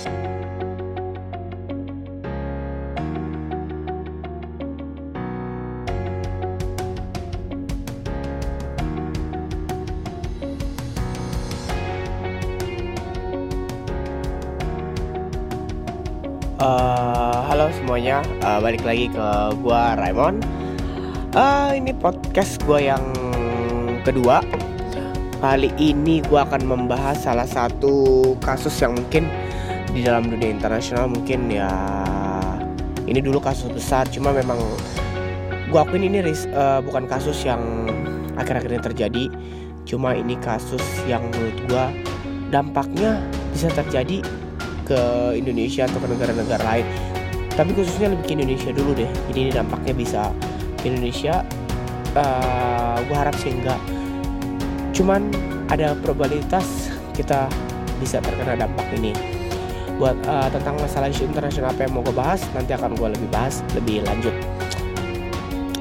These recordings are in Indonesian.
Uh, halo semuanya, uh, balik lagi ke gua Raymond. Uh, ini podcast gua yang kedua. Kali ini gua akan membahas salah satu kasus yang mungkin di dalam dunia internasional mungkin ya ini dulu kasus besar, cuma memang gua akuin ini ris uh, bukan kasus yang akhir-akhir ini terjadi, cuma ini kasus yang menurut gua dampaknya bisa terjadi ke Indonesia atau ke negara-negara lain. Tapi khususnya lebih ke Indonesia dulu deh jadi ini dampaknya bisa ke Indonesia uh, gue harap sih enggak. Cuman ada probabilitas kita bisa terkena dampak ini buat uh, tentang masalah isu internasional apa yang mau gue bahas nanti akan gue lebih bahas lebih lanjut.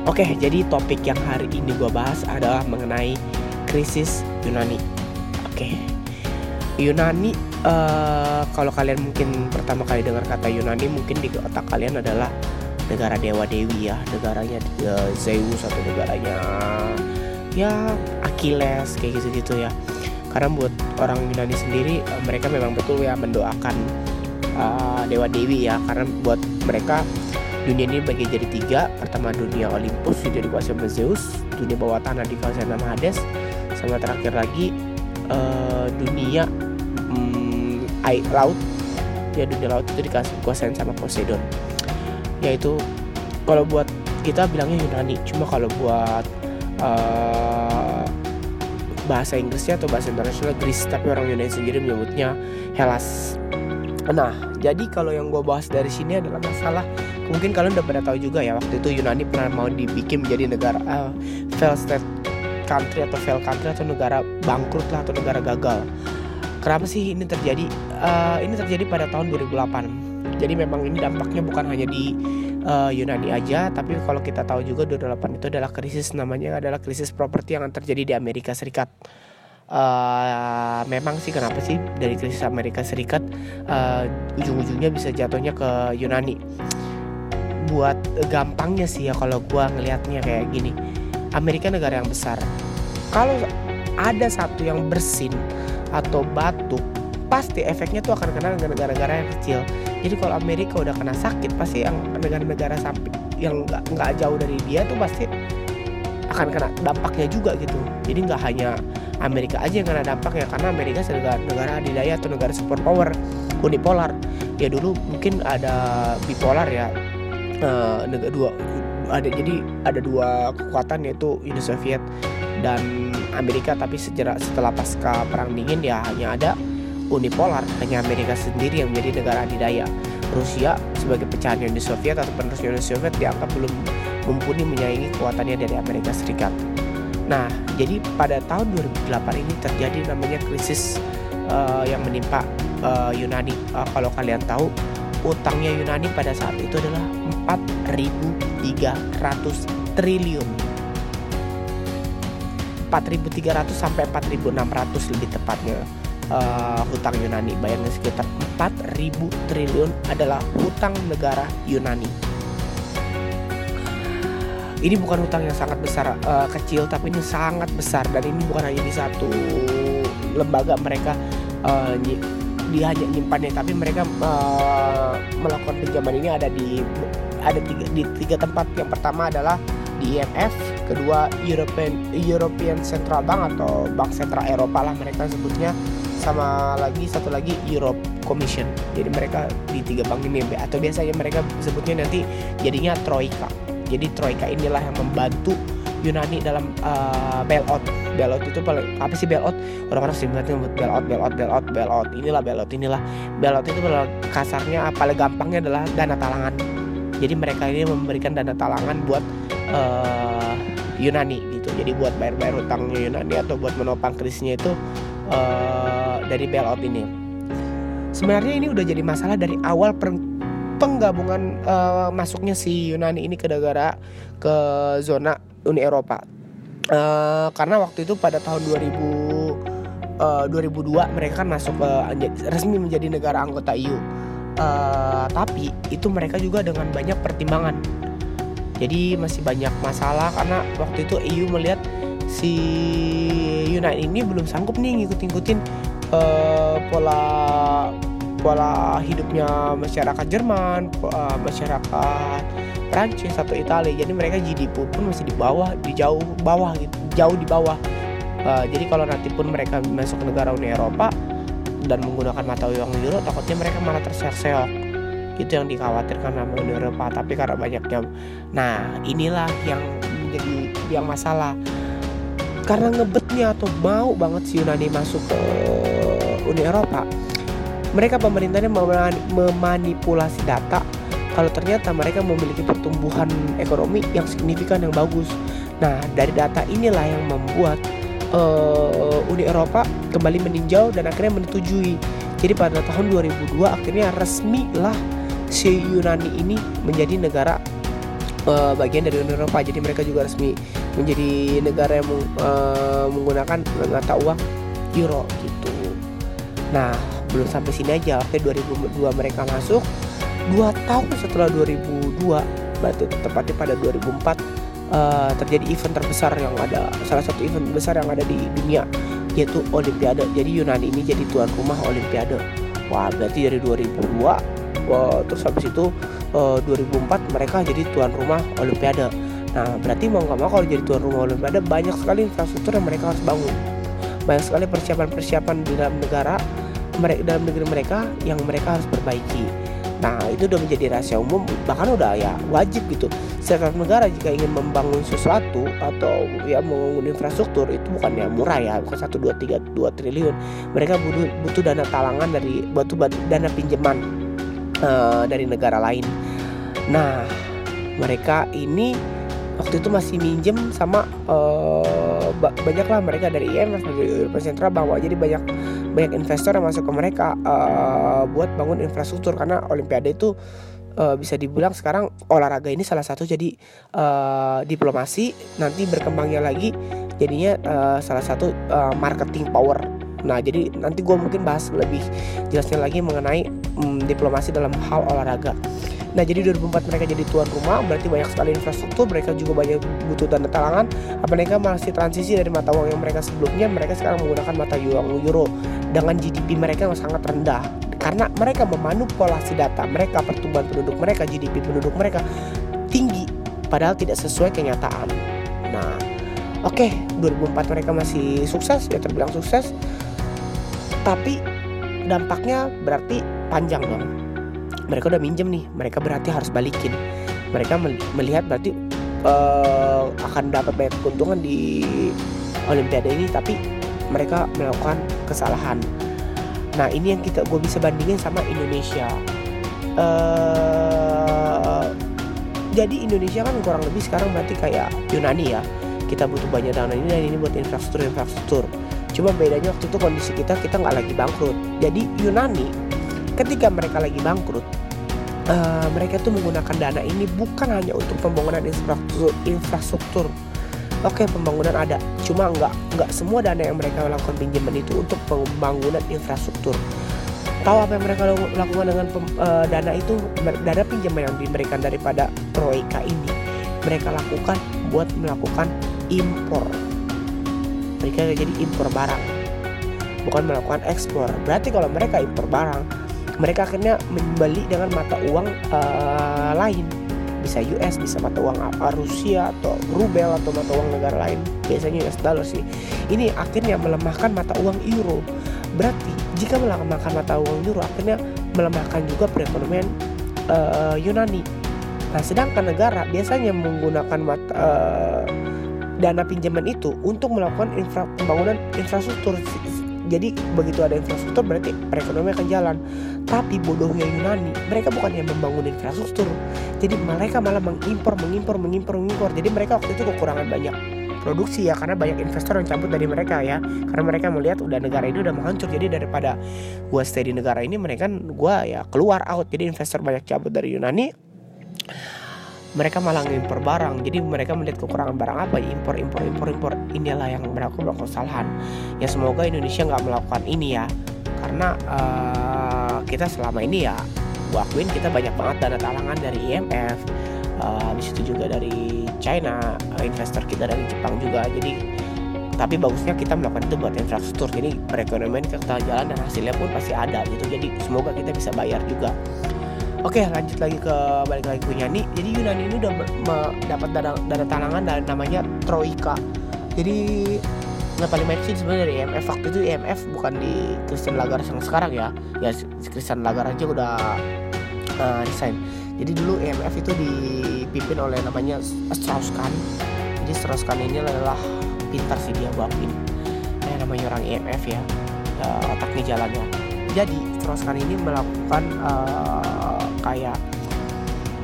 Oke jadi topik yang hari ini gue bahas adalah mengenai krisis Yunani. Oke. Yunani uh, kalau kalian mungkin pertama kali dengar kata Yunani mungkin di otak kalian adalah negara dewa dewi ya. Negaranya uh, Zeus atau negaranya ya Achilles kayak gitu gitu ya. Karena buat orang Yunani sendiri uh, mereka memang betul ya mendoakan uh, dewa dewi ya. Karena buat mereka dunia ini bagi jadi tiga. Pertama dunia Olympus jadi dikuasai oleh Zeus. Dunia bawah tanah dikuasai nama Hades. Sama terakhir lagi uh, dunia air laut. Ya dunia laut itu dikasih kuasain sama Poseidon. Yaitu kalau buat kita bilangnya Yunani. Cuma kalau buat uh, bahasa Inggrisnya atau bahasa internasional Greece tapi orang Yunani sendiri menyebutnya Hellas nah jadi kalau yang gue bahas dari sini adalah masalah mungkin kalian udah pada tahu juga ya waktu itu Yunani pernah mau dibikin menjadi negara uh, fail state country atau fail country atau negara bangkrut lah atau negara gagal Kenapa sih ini terjadi? Uh, ini terjadi pada tahun 2008. Jadi memang ini dampaknya bukan hanya di uh, Yunani aja, tapi kalau kita tahu juga 2008 itu adalah krisis namanya adalah krisis properti yang terjadi di Amerika Serikat. Uh, memang sih kenapa sih dari krisis Amerika Serikat uh, ujung-ujungnya bisa jatuhnya ke Yunani. Buat gampangnya sih ya kalau gua ngelihatnya kayak gini. Amerika negara yang besar. Kalau ada satu yang bersin atau batuk pasti efeknya tuh akan kena negara-negara yang kecil. Jadi kalau Amerika udah kena sakit pasti yang negara-negara samping yang nggak nggak jauh dari dia tuh pasti akan kena dampaknya juga gitu. Jadi nggak hanya Amerika aja yang kena dampaknya karena Amerika sebagai negara adidaya atau negara super power unipolar. Ya dulu mungkin ada bipolar ya. Uh, negara dua ada jadi ada dua kekuatan yaitu Uni Soviet dan Amerika tapi sejarah setelah pasca perang dingin ya hanya ada unipolar hanya Amerika sendiri yang menjadi negara adidaya. Rusia sebagai pecahan Uni Soviet atau penerus Uni Soviet dianggap belum mumpuni menyaingi kekuatannya dari Amerika Serikat. Nah jadi pada tahun 2008 ini terjadi namanya krisis uh, yang menimpa uh, Yunani. Uh, kalau kalian tahu utangnya Yunani pada saat itu adalah 4.300 triliun. 4.300 sampai 4.600 lebih tepatnya uh, hutang Yunani. Bayangin sekitar 4.000 triliun adalah hutang negara Yunani. Ini bukan hutang yang sangat besar uh, kecil tapi ini sangat besar dan ini bukan hanya di satu lembaga mereka uh, dia hanya nyimpannya tapi mereka uh, melakukan pinjaman ini ada di ada tiga, di tiga tempat. Yang pertama adalah di IMF, kedua European European Central Bank atau Bank Sentral Eropa lah mereka sebutnya sama lagi satu lagi Europe Commission. Jadi mereka di tiga bank ini atau biasanya mereka sebutnya nanti jadinya troika. Jadi troika inilah yang membantu Yunani dalam uh, bailout. Bailout itu apa sih bailout? Orang-orang sering banget nyebut bailout, bailout, bailout, bailout. Inilah bailout, inilah bailout itu kasarnya paling gampangnya adalah dana talangan. Jadi mereka ini memberikan dana talangan buat uh, Yunani gitu jadi buat bayar-bayar hutangnya Yunani atau buat menopang krisisnya itu uh, dari bailout ini sebenarnya ini udah jadi masalah dari awal penggabungan uh, masuknya si Yunani ini ke negara ke zona Uni Eropa uh, karena waktu itu pada tahun 2000 uh, 2002 mereka kan masuk ke resmi menjadi negara anggota EU. Uh, tapi itu mereka juga dengan banyak pertimbangan. Jadi masih banyak masalah karena waktu itu EU melihat si United ini belum sanggup nih ngikut-ngikutin uh, pola pola hidupnya masyarakat Jerman, uh, masyarakat Prancis atau Italia. Jadi mereka GDP pun masih di bawah, di jauh bawah gitu, jauh di bawah. Uh, jadi kalau nanti pun mereka masuk ke negara Uni Eropa dan menggunakan mata uang euro, takutnya mereka malah terseok-seok. Itu yang dikhawatirkan sama Uni Eropa. Tapi karena banyaknya, nah inilah yang menjadi yang masalah. Karena ngebetnya atau mau banget si Yunani masuk ke Uni Eropa, mereka pemerintahnya memanipulasi data kalau ternyata mereka memiliki pertumbuhan ekonomi yang signifikan yang bagus. Nah, dari data inilah yang membuat uh, Uni Eropa kembali meninjau dan akhirnya menyetujui. Jadi pada tahun 2002 akhirnya resmi lah si Yunani ini menjadi negara uh, bagian dari Uni Eropa. Jadi mereka juga resmi menjadi negara yang uh, menggunakan mata uang euro gitu. Nah, belum sampai sini aja. Oke 2002 mereka masuk. Dua tahun setelah 2002 berarti tepatnya pada 2004 uh, eh, terjadi event terbesar yang ada salah satu event besar yang ada di dunia yaitu Olimpiade. Jadi Yunani ini jadi tuan rumah Olimpiade. Wah berarti dari 2002 uh, terus habis itu uh, eh, 2004 mereka jadi tuan rumah Olimpiade nah berarti mau nggak mau kalau jadi tuan rumah Olimpiade banyak sekali infrastruktur yang mereka harus bangun banyak sekali persiapan-persiapan di dalam negara mereka dalam negeri mereka yang mereka harus perbaiki. Nah itu udah menjadi rahasia umum bahkan udah ya wajib gitu. Setiap negara jika ingin membangun sesuatu atau ya membangun infrastruktur itu bukan ya murah ya bukan satu dua tiga dua triliun. Mereka butuh butuh dana talangan dari batu dana pinjaman uh, dari negara lain. Nah mereka ini waktu itu masih minjem sama uh, banyak lah mereka dari IMF dari European Central bahwa jadi banyak banyak investor yang masuk ke mereka uh, buat bangun infrastruktur. Karena Olimpiade itu uh, bisa dibilang sekarang olahraga ini salah satu jadi uh, diplomasi. Nanti berkembangnya lagi jadinya uh, salah satu uh, marketing power. Nah, jadi nanti gue mungkin bahas lebih jelasnya lagi mengenai um, diplomasi dalam hal olahraga. Nah jadi 2004 mereka jadi tuan rumah berarti banyak sekali infrastruktur mereka juga banyak butuh dana talangan. Apa mereka masih transisi dari mata uang yang mereka sebelumnya mereka sekarang menggunakan mata uang euro. Dengan GDP mereka yang sangat rendah karena mereka memanipulasi data mereka pertumbuhan penduduk mereka GDP penduduk mereka tinggi padahal tidak sesuai kenyataan. Nah oke okay, 2004 mereka masih sukses ya terbilang sukses. Tapi dampaknya berarti panjang dong. Mereka udah minjem nih mereka berarti harus balikin. Mereka melihat berarti uh, akan dapat banyak keuntungan di Olimpiade ini tapi mereka melakukan kesalahan. Nah ini yang kita gue bisa bandingin sama Indonesia. Uh, jadi Indonesia kan kurang lebih sekarang berarti kayak Yunani ya. Kita butuh banyak dana ini dan ini buat infrastruktur infrastruktur cuma bedanya waktu itu kondisi kita kita nggak lagi bangkrut jadi Yunani ketika mereka lagi bangkrut uh, mereka tuh menggunakan dana ini bukan hanya untuk pembangunan infrastruktur, infrastruktur. Oke pembangunan ada, cuma nggak nggak semua dana yang mereka lakukan pinjaman itu untuk pembangunan infrastruktur. Tahu apa yang mereka lakukan dengan pem, uh, dana itu? Dana pinjaman yang diberikan daripada Troika ini, mereka lakukan buat melakukan impor. Mereka jadi impor barang, bukan melakukan ekspor. Berarti kalau mereka impor barang, mereka akhirnya membeli dengan mata uang uh, lain. Bisa US bisa mata uang Rusia atau rubel atau mata uang negara lain. Biasanya US dollar sih. Ini akhirnya melemahkan mata uang euro. Berarti jika melemahkan mata uang euro akhirnya melemahkan juga perekonomian uh, Yunani. Nah sedangkan negara biasanya menggunakan mata uh, dana pinjaman itu untuk melakukan infra, pembangunan infrastruktur jadi begitu ada infrastruktur berarti perekonomian akan jalan. Tapi bodohnya Yunani, mereka bukan yang membangun infrastruktur. Jadi mereka malah mengimpor, mengimpor, mengimpor, mengimpor. Jadi mereka waktu itu kekurangan banyak produksi ya karena banyak investor yang cabut dari mereka ya karena mereka melihat udah negara ini udah menghancur jadi daripada gua stay di negara ini mereka gua ya keluar out jadi investor banyak cabut dari Yunani mereka malah ngimpor barang. Jadi mereka melihat kekurangan barang apa? Impor impor impor impor. Inilah yang melakukan kesalahan ya semoga Indonesia nggak melakukan ini ya. Karena uh, kita selama ini ya gua akuin kita banyak banget dana talangan dari IMF uh, habis itu juga dari China uh, investor kita dari Jepang juga. Jadi tapi bagusnya kita melakukan itu buat infrastruktur. Jadi perekonomian kita jalan dan hasilnya pun pasti ada gitu. Jadi semoga kita bisa bayar juga Oke lanjut lagi ke balik lagi ke Yunani. Jadi Yunani ini udah dapat dana, talangan dan namanya Troika. Jadi nggak paling sih sebenarnya dari IMF waktu itu IMF bukan di Christian Lagarde yang sekarang ya. Ya Christian Lagarde aja udah uh, resign. Jadi dulu IMF itu dipimpin oleh namanya Strauss-Kahn jadi Strauss-Kahn ini adalah pintar sih dia bawain eh, namanya orang IMF ya. Uh, otaknya jalannya. Jadi Strauss-Kahn ini melakukan uh, kayak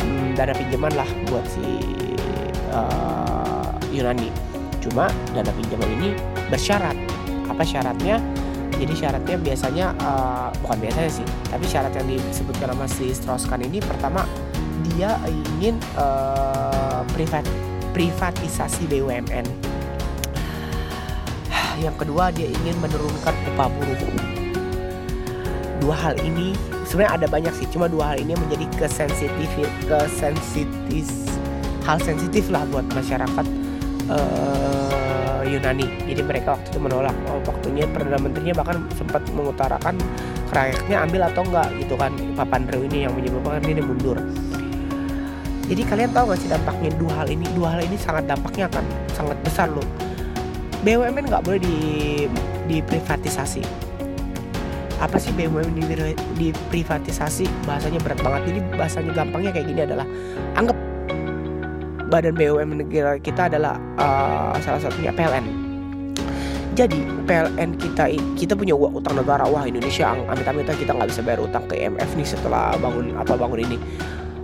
um, dana pinjaman lah buat si uh, Yunani. Cuma dana pinjaman ini bersyarat. Apa syaratnya? Jadi syaratnya biasanya uh, bukan biasanya sih tapi syarat yang disebutkan sama si Strauss-Kahn ini pertama dia ingin uh, privat privatisasi BUMN yang kedua dia ingin menurunkan upah buruh. Dua hal ini sebenarnya ada banyak sih cuma dua hal ini menjadi kesensitif kesensitif hal sensitif lah buat masyarakat uh, Yunani. Jadi mereka waktu itu menolak. Oh, waktunya perdana menterinya bahkan sempat mengutarakan rakyatnya ambil atau enggak gitu kan. Papandreou ini yang menyebabkan ini mundur. Jadi kalian tahu gak sih dampaknya dua hal ini? Dua hal ini sangat dampaknya akan sangat besar loh. BUMN nggak boleh di diprivatisasi. Apa sih BUMN di, diprivatisasi? Bahasanya berat banget. Jadi bahasanya gampangnya kayak gini adalah anggap badan BUMN negara kita adalah uh, salah satunya PLN. Jadi PLN kita kita punya utang negara wah Indonesia amit-amit kita nggak bisa bayar utang ke IMF nih setelah bangun apa bangun ini.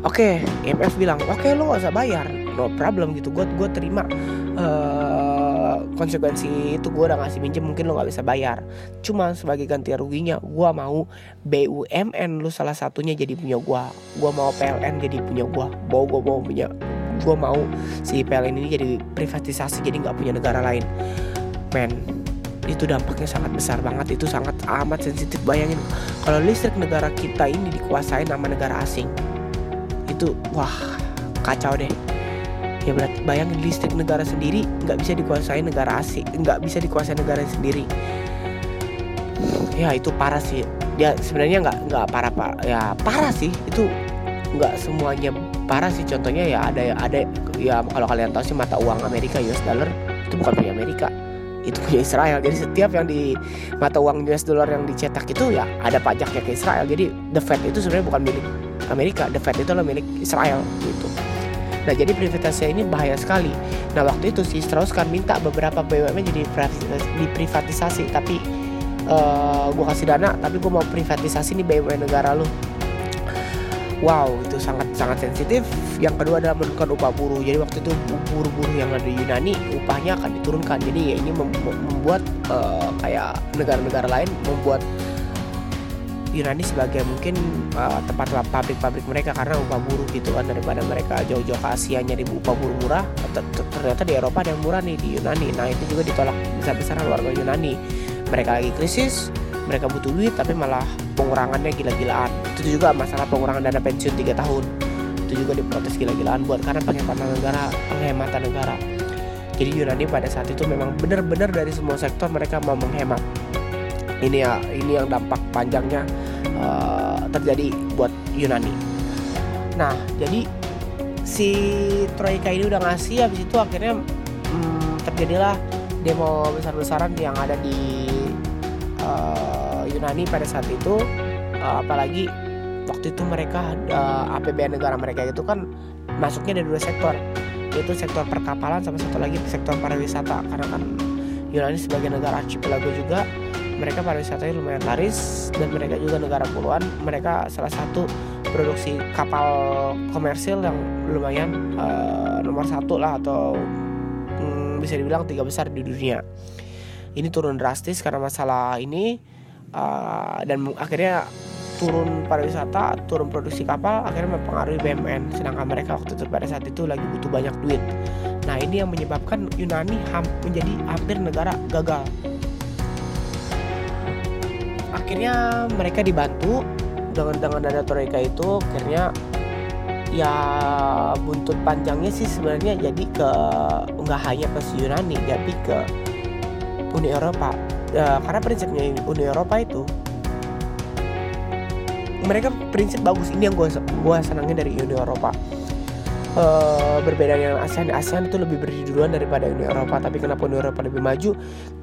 Oke, okay, IMF bilang oke okay, lo gak usah bayar, no problem gitu. Gue gue terima uh, konsekuensi itu gue udah ngasih minjem mungkin lo nggak bisa bayar. Cuma sebagai ganti ruginya gue mau BUMN lo salah satunya jadi punya gue. Gue mau PLN jadi punya gue. Mau gue mau punya gue mau si PLN ini jadi privatisasi jadi nggak punya negara lain men itu dampaknya sangat besar banget itu sangat amat sensitif bayangin kalau listrik negara kita ini dikuasai nama negara asing itu wah kacau deh ya berarti bayangin listrik negara sendiri nggak bisa dikuasai negara asing nggak bisa dikuasai negara sendiri. Ya itu parah sih. Ya sebenarnya nggak nggak parah pak. Ya parah sih. Itu nggak semuanya parah sih. Contohnya ya ada ada ya kalau kalian tahu sih mata uang Amerika US dollar itu bukan punya Amerika. Itu punya Israel. Jadi setiap yang di mata uang US dollar yang dicetak itu ya ada pajaknya ke Israel. Jadi the Fed itu sebenarnya bukan milik Amerika. The Fed itu adalah milik Israel gitu nah jadi privatisasi ini bahaya sekali. Nah waktu itu si Strauss kan minta beberapa BUMN jadi diprivatisasi tapi uh, eh, gue kasih dana tapi gue mau privatisasi nih BUMN negara lu. Wow itu sangat sangat sensitif. Yang kedua adalah menurunkan upah buruh. Jadi waktu itu buruh-buruh yang ada di Yunani upahnya akan diturunkan. Jadi ya ini membuat uh, kayak negara-negara lain membuat Yunani sebagai mungkin uh, tempat pabrik-pabrik mereka karena upah buruh gitu kan daripada mereka jauh-jauh ke Asia nyari upah buruh murah ternyata di Eropa ada yang murah nih di Yunani. Nah itu juga ditolak besar-besaran warga Yunani. Mereka lagi krisis mereka butuh duit tapi malah pengurangannya gila-gilaan. Itu juga masalah pengurangan dana pensiun 3 tahun. Itu juga diprotes gila-gilaan buat karena penghematan negara penghematan negara. Jadi Yunani pada saat itu memang benar-benar dari semua sektor mereka mau menghemat. Ini ya ini yang dampak panjangnya uh, terjadi buat Yunani. Nah jadi si Troika ini udah ngasih habis itu akhirnya hmm, terjadilah demo besar-besaran yang ada di uh, Yunani pada saat itu. Uh, apalagi waktu itu mereka uh, APBN negara mereka itu kan masuknya dari dua sektor yaitu sektor perkapalan sama satu lagi sektor pariwisata. Karena kan Yunani sebagai negara archipelago juga mereka pariwisatanya lumayan laris dan mereka juga negara puluhan. Mereka salah satu produksi kapal komersil yang lumayan uh, nomor satu lah atau hmm, bisa dibilang tiga besar di dunia. Ini turun drastis karena masalah ini uh, dan akhirnya turun pariwisata turun produksi kapal akhirnya mempengaruhi BUMN sedangkan mereka waktu itu pada saat itu lagi butuh banyak duit. Nah ini yang menyebabkan Yunani menjadi hampir negara gagal akhirnya mereka dibantu dengan dengan dana troika itu. Akhirnya ya buntut panjangnya sih sebenarnya jadi ke nggak hanya ke Yunani jadi ke Uni Eropa. Ya, karena prinsipnya Uni Eropa itu mereka prinsip bagus. Ini yang gue gue senangin dari Uni Eropa uh, berbeda dengan ASEAN. ASEAN itu lebih berdiri duluan daripada Uni Eropa. Tapi kenapa Uni Eropa lebih maju?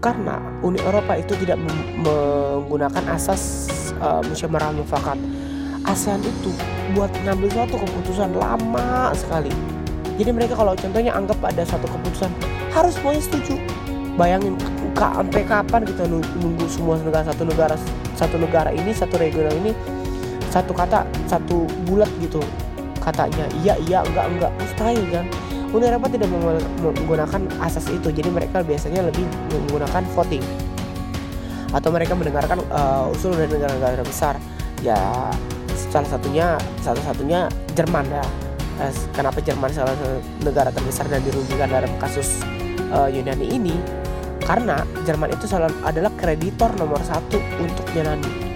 Karena Uni Eropa itu tidak menggunakan asas uh, musyawarah mufakat. ASEAN itu buat ngambil suatu keputusan lama sekali. Jadi mereka kalau contohnya anggap ada satu keputusan harus semuanya setuju. Bayangin sampai kapan kita nunggu semua negara satu negara satu negara ini satu regional ini satu kata satu bulat gitu katanya iya iya enggak enggak. Mustahil kan. Uni Eropa tidak menggunakan asas itu. Jadi mereka biasanya lebih menggunakan voting. Atau mereka mendengarkan uh, usul dari negara-negara besar. Ya salah satunya salah satunya Jerman ya. Eh, kenapa Jerman salah satu negara terbesar dan dirugikan dalam kasus uh, Yunani ini? Karena Jerman itu adalah kreditor nomor satu untuk Yunani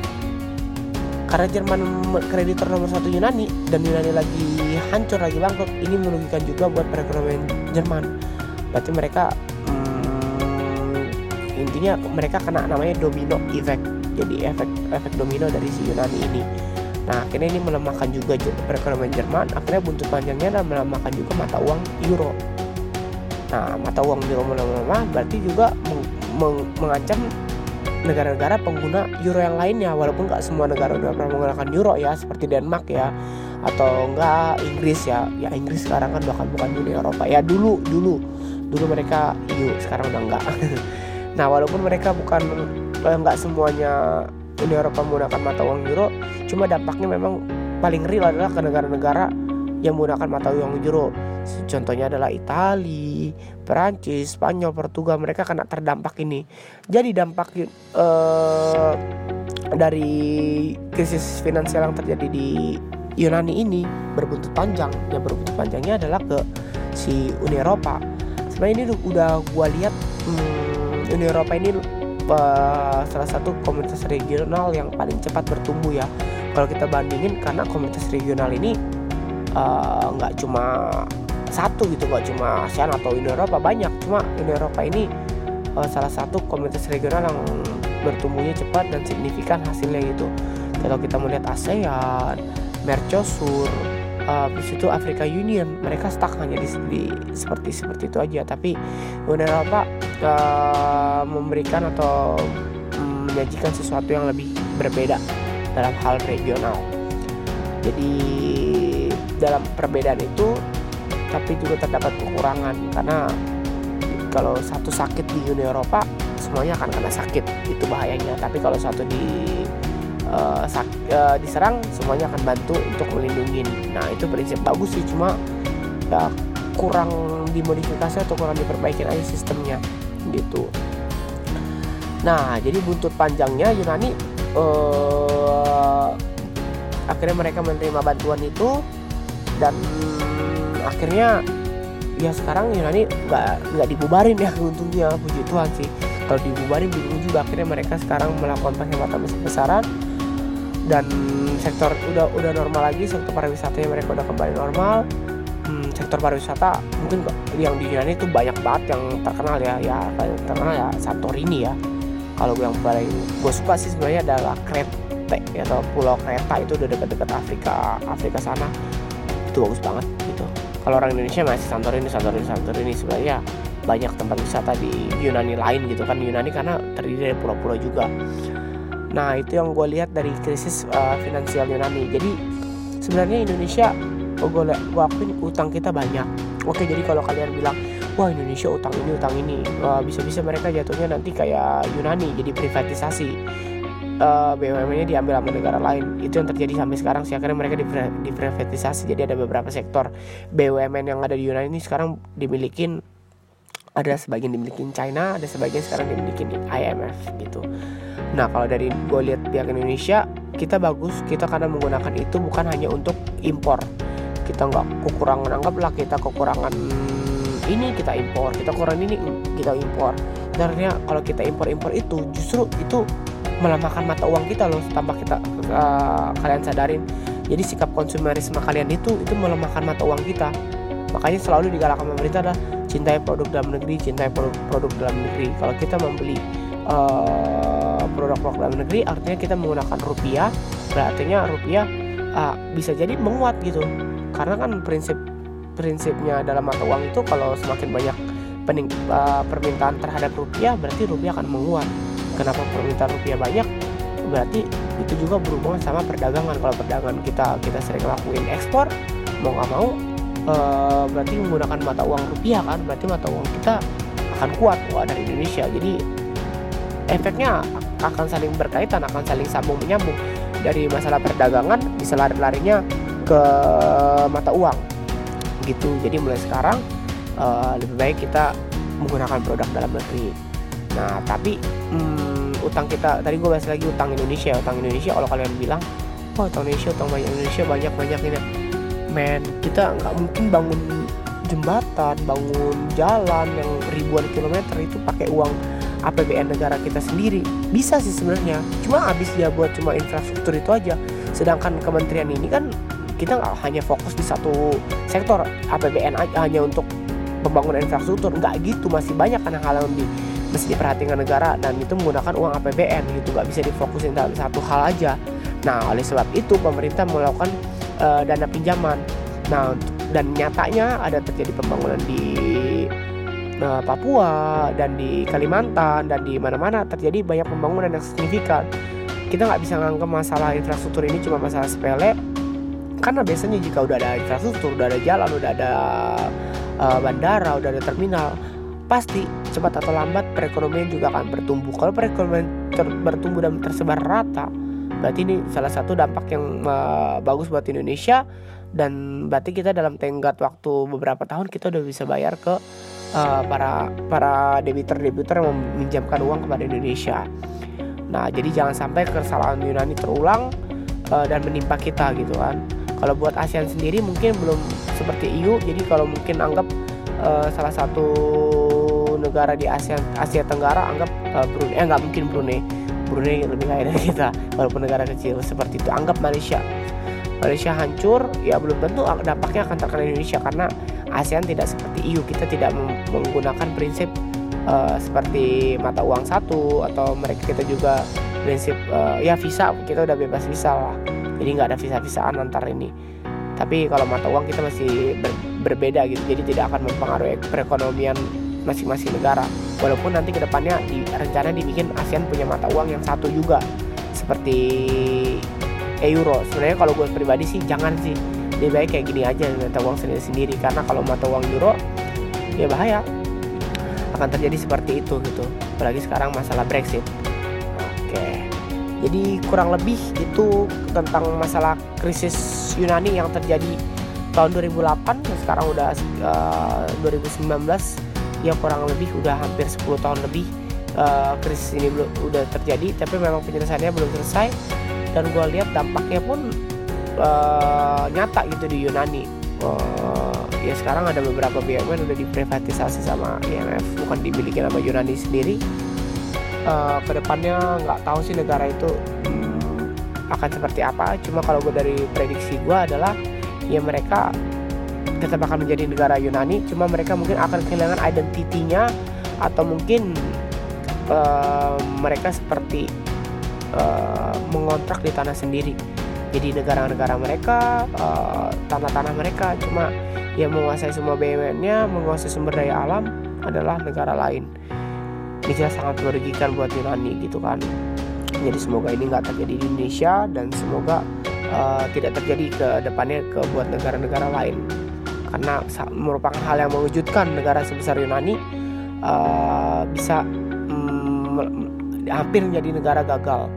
karena Jerman kreditor nomor satu Yunani dan Yunani lagi hancur lagi bangkrut ini merugikan juga buat perekonomian Jerman. Berarti mereka hmm, intinya mereka kena namanya domino effect. Jadi efek efek domino dari si Yunani ini. Nah akhirnya ini melemahkan juga perekonomian Jerman. Akhirnya buntut panjangnya dan melemahkan juga mata uang euro. Nah mata uang euro melemah berarti juga meng meng mengancam negara-negara pengguna euro yang lainnya Walaupun nggak semua negara udah pernah menggunakan euro ya Seperti Denmark ya Atau enggak Inggris ya. Ya Inggris sekarang kan bahkan bukan Uni Eropa. Ya dulu, dulu. Dulu mereka EU, sekarang udah enggak Nah walaupun mereka bukan eh, nggak semuanya Uni Eropa menggunakan mata uang euro cuma dampaknya memang paling real adalah ke negara-negara yang menggunakan mata uang euro contohnya adalah Italia, Perancis, Spanyol, Portugal mereka kena terdampak ini. Jadi dampak uh, dari krisis finansial yang terjadi di Yunani ini berbuntut panjang. Yang berbuntut panjangnya adalah ke si Uni Eropa. Sebenarnya ini udah gua lihat hmm, Uni Eropa ini uh, salah satu komunitas regional yang paling cepat bertumbuh ya. Kalau kita bandingin karena komunitas regional ini eh, nggak uh, cuma satu gitu nggak cuma ASEAN atau Uni Eropa banyak. Cuma Uni Eropa ini uh, salah satu komunitas regional yang bertumbuhnya cepat dan signifikan hasilnya gitu. Kalau kita melihat ASEAN, Mercosur uh, habis itu Afrika Union mereka stuck hanya di, di seperti seperti itu aja. Tapi Uni Eropa uh, memberikan atau um, menyajikan sesuatu yang lebih berbeda dalam hal regional. Jadi dalam perbedaan itu tapi juga terdapat kekurangan karena kalau satu sakit di Uni Eropa semuanya akan kena sakit. Itu bahayanya. Tapi kalau satu di uh, sak, uh, diserang semuanya akan bantu untuk melindungi. Nah itu prinsip bagus sih. Cuma ya kurang dimodifikasi atau kurang diperbaiki aja sistemnya. Gitu. Nah jadi buntut panjangnya Yunani uh, akhirnya mereka menerima bantuan itu dan akhirnya ya sekarang Yunani nggak nggak dibubarin ya untungnya puji Tuhan sih. Kalau dibubarin bingung juga. Akhirnya mereka sekarang melakukan penghematan besar-besaran dan sektor udah udah normal lagi sektor pariwisatanya mereka udah kembali normal. Hmm, sektor pariwisata mungkin yang di Yunani itu banyak banget yang terkenal ya ya terkenal ya Santorini ya. Kalau yang paling gue suka sih sebenarnya adalah Krete atau Pulau Kreta itu udah dekat-dekat Afrika Afrika sana. Itu bagus banget kalau orang Indonesia masih Santorini Santorini Santorini sebenarnya banyak tempat wisata di Yunani lain gitu kan Yunani karena terdiri dari pulau-pulau juga Nah itu yang gue lihat dari krisis uh, finansial Yunani. Jadi sebenarnya Indonesia, oh gue gue akuin utang kita banyak. Oke jadi kalau kalian bilang wah Indonesia utang ini utang ini, bisa-bisa mereka jatuhnya nanti kayak Yunani jadi privatisasi. Uh, BUMN-nya diambil sama negara lain. Itu yang terjadi sampai sekarang sih. Akhirnya mereka diprivatisasi. Jadi ada beberapa sektor BUMN yang ada di Yunani ini sekarang dimiliki ada sebagian dimiliki China ada sebagian sekarang dimiliki IMF gitu. Nah kalau dari gue lihat pihak Indonesia kita bagus. Kita karena menggunakan itu bukan hanya untuk impor. Kita nggak kekurangan anggaplah kita kekurangan ini kita impor. Kita kurang ini kita impor. Sebenarnya kalau kita impor impor itu justru itu melemahkan mata uang kita loh tanpa kita uh, kalian sadarin. Jadi sikap konsumerisme kalian itu itu melemahkan mata uang kita. Makanya selalu digalakkan pemerintah adalah cintai produk dalam negeri cintai produk, produk dalam negeri. Kalau kita membeli uh, produk-produk dalam negeri artinya kita menggunakan rupiah berarti rupiah uh, bisa jadi menguat gitu. Karena kan prinsip prinsipnya dalam mata uang itu kalau semakin banyak pening, uh, permintaan terhadap rupiah berarti rupiah akan menguat kenapa permintaan rupiah banyak berarti itu juga berhubungan sama perdagangan. Kalau perdagangan kita kita sering lakuin ekspor mau nggak mau uh, berarti menggunakan mata uang rupiah kan berarti mata uang kita akan kuat wah dari Indonesia. Jadi efeknya akan saling berkaitan akan saling sambung menyambung. Dari masalah perdagangan bisa lari-larinya ke mata uang. Gitu. Jadi mulai sekarang uh, lebih baik kita menggunakan produk dalam negeri nah tapi hmm, utang kita tadi gue bahas lagi utang Indonesia utang Indonesia kalau kalian bilang oh utang Indonesia utang banyak Indonesia banyak banyak ini. Men kita nggak mungkin bangun jembatan bangun jalan yang ribuan kilometer itu pakai uang APBN negara kita sendiri. Bisa sih sebenarnya cuma habis dia buat cuma infrastruktur itu aja. Sedangkan kementerian ini kan kita nggak hanya fokus di satu sektor APBN aja hanya untuk pembangunan infrastruktur. Nggak gitu masih banyak kan hal yang mesti diperhatikan negara dan itu menggunakan uang APBN gitu nggak bisa difokusin dalam satu hal aja nah oleh sebab itu pemerintah melakukan uh, dana pinjaman nah dan nyatanya ada terjadi pembangunan di uh, Papua dan di Kalimantan dan di mana-mana terjadi banyak pembangunan yang signifikan. Kita nggak bisa nganggap masalah infrastruktur ini cuma masalah sepele, karena biasanya jika udah ada infrastruktur, udah ada jalan, udah ada uh, bandara, udah ada terminal, pasti cepat atau lambat perekonomian juga akan bertumbuh. Kalau perekonomian ter- bertumbuh dan tersebar rata, berarti ini salah satu dampak yang uh, bagus buat Indonesia dan berarti kita dalam tenggat waktu beberapa tahun kita udah bisa bayar ke uh, para para debitur-debitur yang meminjamkan uang kepada Indonesia. Nah, jadi jangan sampai kesalahan Yunani terulang uh, dan menimpa kita gitu kan. Kalau buat ASEAN sendiri mungkin belum seperti EU, jadi kalau mungkin anggap uh, salah satu negara di Asia Asia Tenggara anggap uh, Brunei, eh nggak mungkin Brunei, Brunei lebih kaya dari kita, walaupun negara kecil seperti itu. Anggap Malaysia, Malaysia hancur, ya belum tentu dampaknya akan terkena Indonesia karena ASEAN tidak seperti EU kita tidak menggunakan prinsip uh, seperti mata uang satu atau mereka kita juga prinsip uh, ya visa kita udah bebas visa lah. Jadi nggak ada visa-visaan antar ini. Tapi kalau mata uang kita masih ber, berbeda gitu. Jadi tidak akan mempengaruhi perekonomian masing-masing negara. Walaupun nanti ke depannya di rencana dibikin ASEAN punya mata uang yang satu juga seperti euro. Sebenarnya kalau gue pribadi sih jangan sih. Lebih baik kayak gini aja mata uang sendiri sendiri karena kalau mata uang euro ya bahaya. Akan terjadi seperti itu gitu. Apalagi sekarang masalah Brexit. Oke. Jadi kurang lebih itu tentang masalah krisis Yunani yang terjadi tahun 2008 sekarang udah uh, eh, 2019 ya kurang lebih udah hampir 10 tahun lebih uh, krisis ini belum udah terjadi tapi memang penyelesaiannya belum selesai. Dan gue lihat dampaknya pun uh, nyata gitu di Yunani. Uh, ya sekarang ada beberapa BUMN udah diprivatisasi sama IMF bukan dimiliki sama Yunani sendiri. Uh, ke depannya nggak tahu sih negara itu hmm, akan seperti apa. Cuma kalau gue dari prediksi gue adalah ya mereka tetap akan menjadi negara Yunani cuma mereka mungkin akan kehilangan identitinya atau mungkin uh, mereka seperti uh, mengontrak di tanah sendiri. Jadi negara-negara mereka eh, tanah-tanah mereka cuma yang menguasai semua BUMN-nya menguasai sumber daya alam adalah negara lain. Ini sangat merugikan buat Yunani gitu kan. Jadi semoga ini nggak terjadi di Indonesia dan semoga uh, tidak terjadi ke depannya ke buat negara-negara lain karena merupakan hal yang mengejutkan negara sebesar Yunani uh, bisa um, hampir menjadi negara gagal.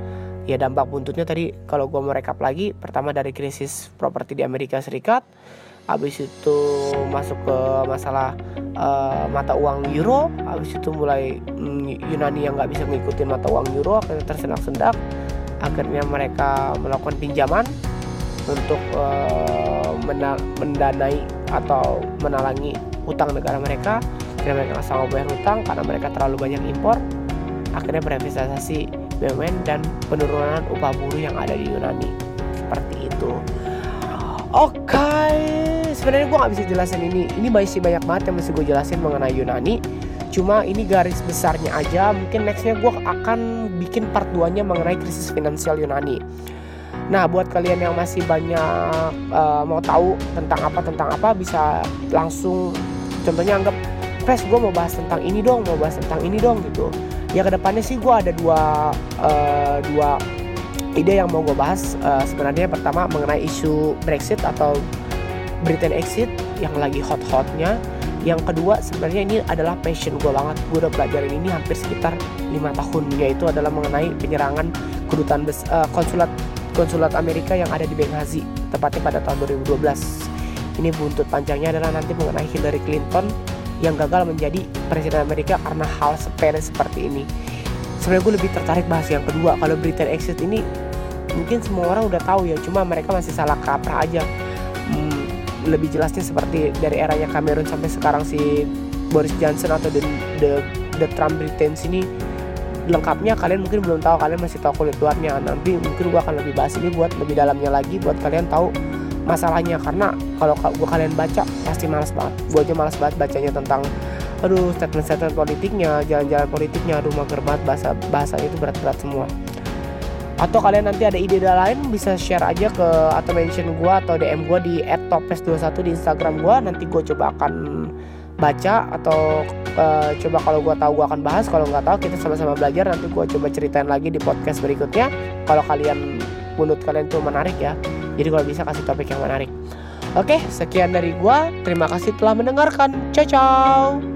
Ya dampak buntutnya tadi kalau gue merekap lagi pertama dari krisis properti di Amerika Serikat habis itu masuk ke masalah uh, mata uang euro habis itu mulai mm, Yunani yang nggak bisa ngikutin mata uang euro akhirnya tersendak-sendak akhirnya mereka melakukan pinjaman untuk uh, mendanai atau menalangi hutang negara mereka. Akhirnya mereka nggak sanggup bayar hutang karena mereka terlalu banyak impor. Akhirnya berinvestasi BUMN dan penurunan upah buruh yang ada di Yunani. Seperti itu. Oke okay. sebenarnya gue nggak bisa jelasin ini. Ini masih banyak banget yang mesti gue jelasin mengenai Yunani. Cuma ini garis besarnya aja. Mungkin nextnya gue akan bikin part 2 nya mengenai krisis finansial Yunani Nah, buat kalian yang masih banyak uh, mau tahu tentang apa tentang apa bisa langsung contohnya anggap Pes gue mau bahas tentang ini dong mau bahas tentang ini dong gitu. Ya ke depannya sih gue ada dua uh, dua ide yang mau gue bahas uh, sebenarnya pertama mengenai isu Brexit atau Britain exit yang lagi hot-hotnya. Yang kedua sebenarnya ini adalah passion gue banget. Gue udah pelajarin ini hampir sekitar lima tahun yaitu adalah mengenai penyerangan kedutaan bes, uh, konsulat konsulat Amerika yang ada di Benghazi tepatnya pada tahun 2012 ini buntut panjangnya adalah nanti mengenai Hillary Clinton yang gagal menjadi presiden Amerika karena hal sepele seperti ini. Sebenarnya gue lebih tertarik bahas yang kedua. Kalau Britain exit ini mungkin semua orang udah tahu ya, cuma mereka masih salah kaprah aja. Hmm, lebih jelasnya seperti dari eranya Cameron sampai sekarang si Boris Johnson atau the, the, the Trump Britain ini lengkapnya kalian mungkin belum tahu kalian masih tahu kulit luarnya. Nanti mungkin gue akan lebih bahas ini buat lebih dalamnya lagi buat kalian tahu masalahnya. Karena kalau gue kalian baca pasti malas banget. Gue aja malas banget bacanya tentang aduh statement-statement politiknya jalan-jalan politiknya. Aduh mager banget bahasa bahasanya itu berat-berat semua. Atau kalian nanti ada ide lain bisa share aja ke atau mention gue atau DM gue di @topes21 di Instagram gue nanti gue coba akan baca atau uh, coba kalau gue tahu gue akan bahas kalau nggak tahu kita sama-sama belajar nanti gue coba ceritain lagi di podcast berikutnya kalau kalian menurut kalian itu menarik ya jadi kalau bisa kasih topik yang menarik. Oke, sekian dari gua. Terima kasih telah mendengarkan. Ciao ciao.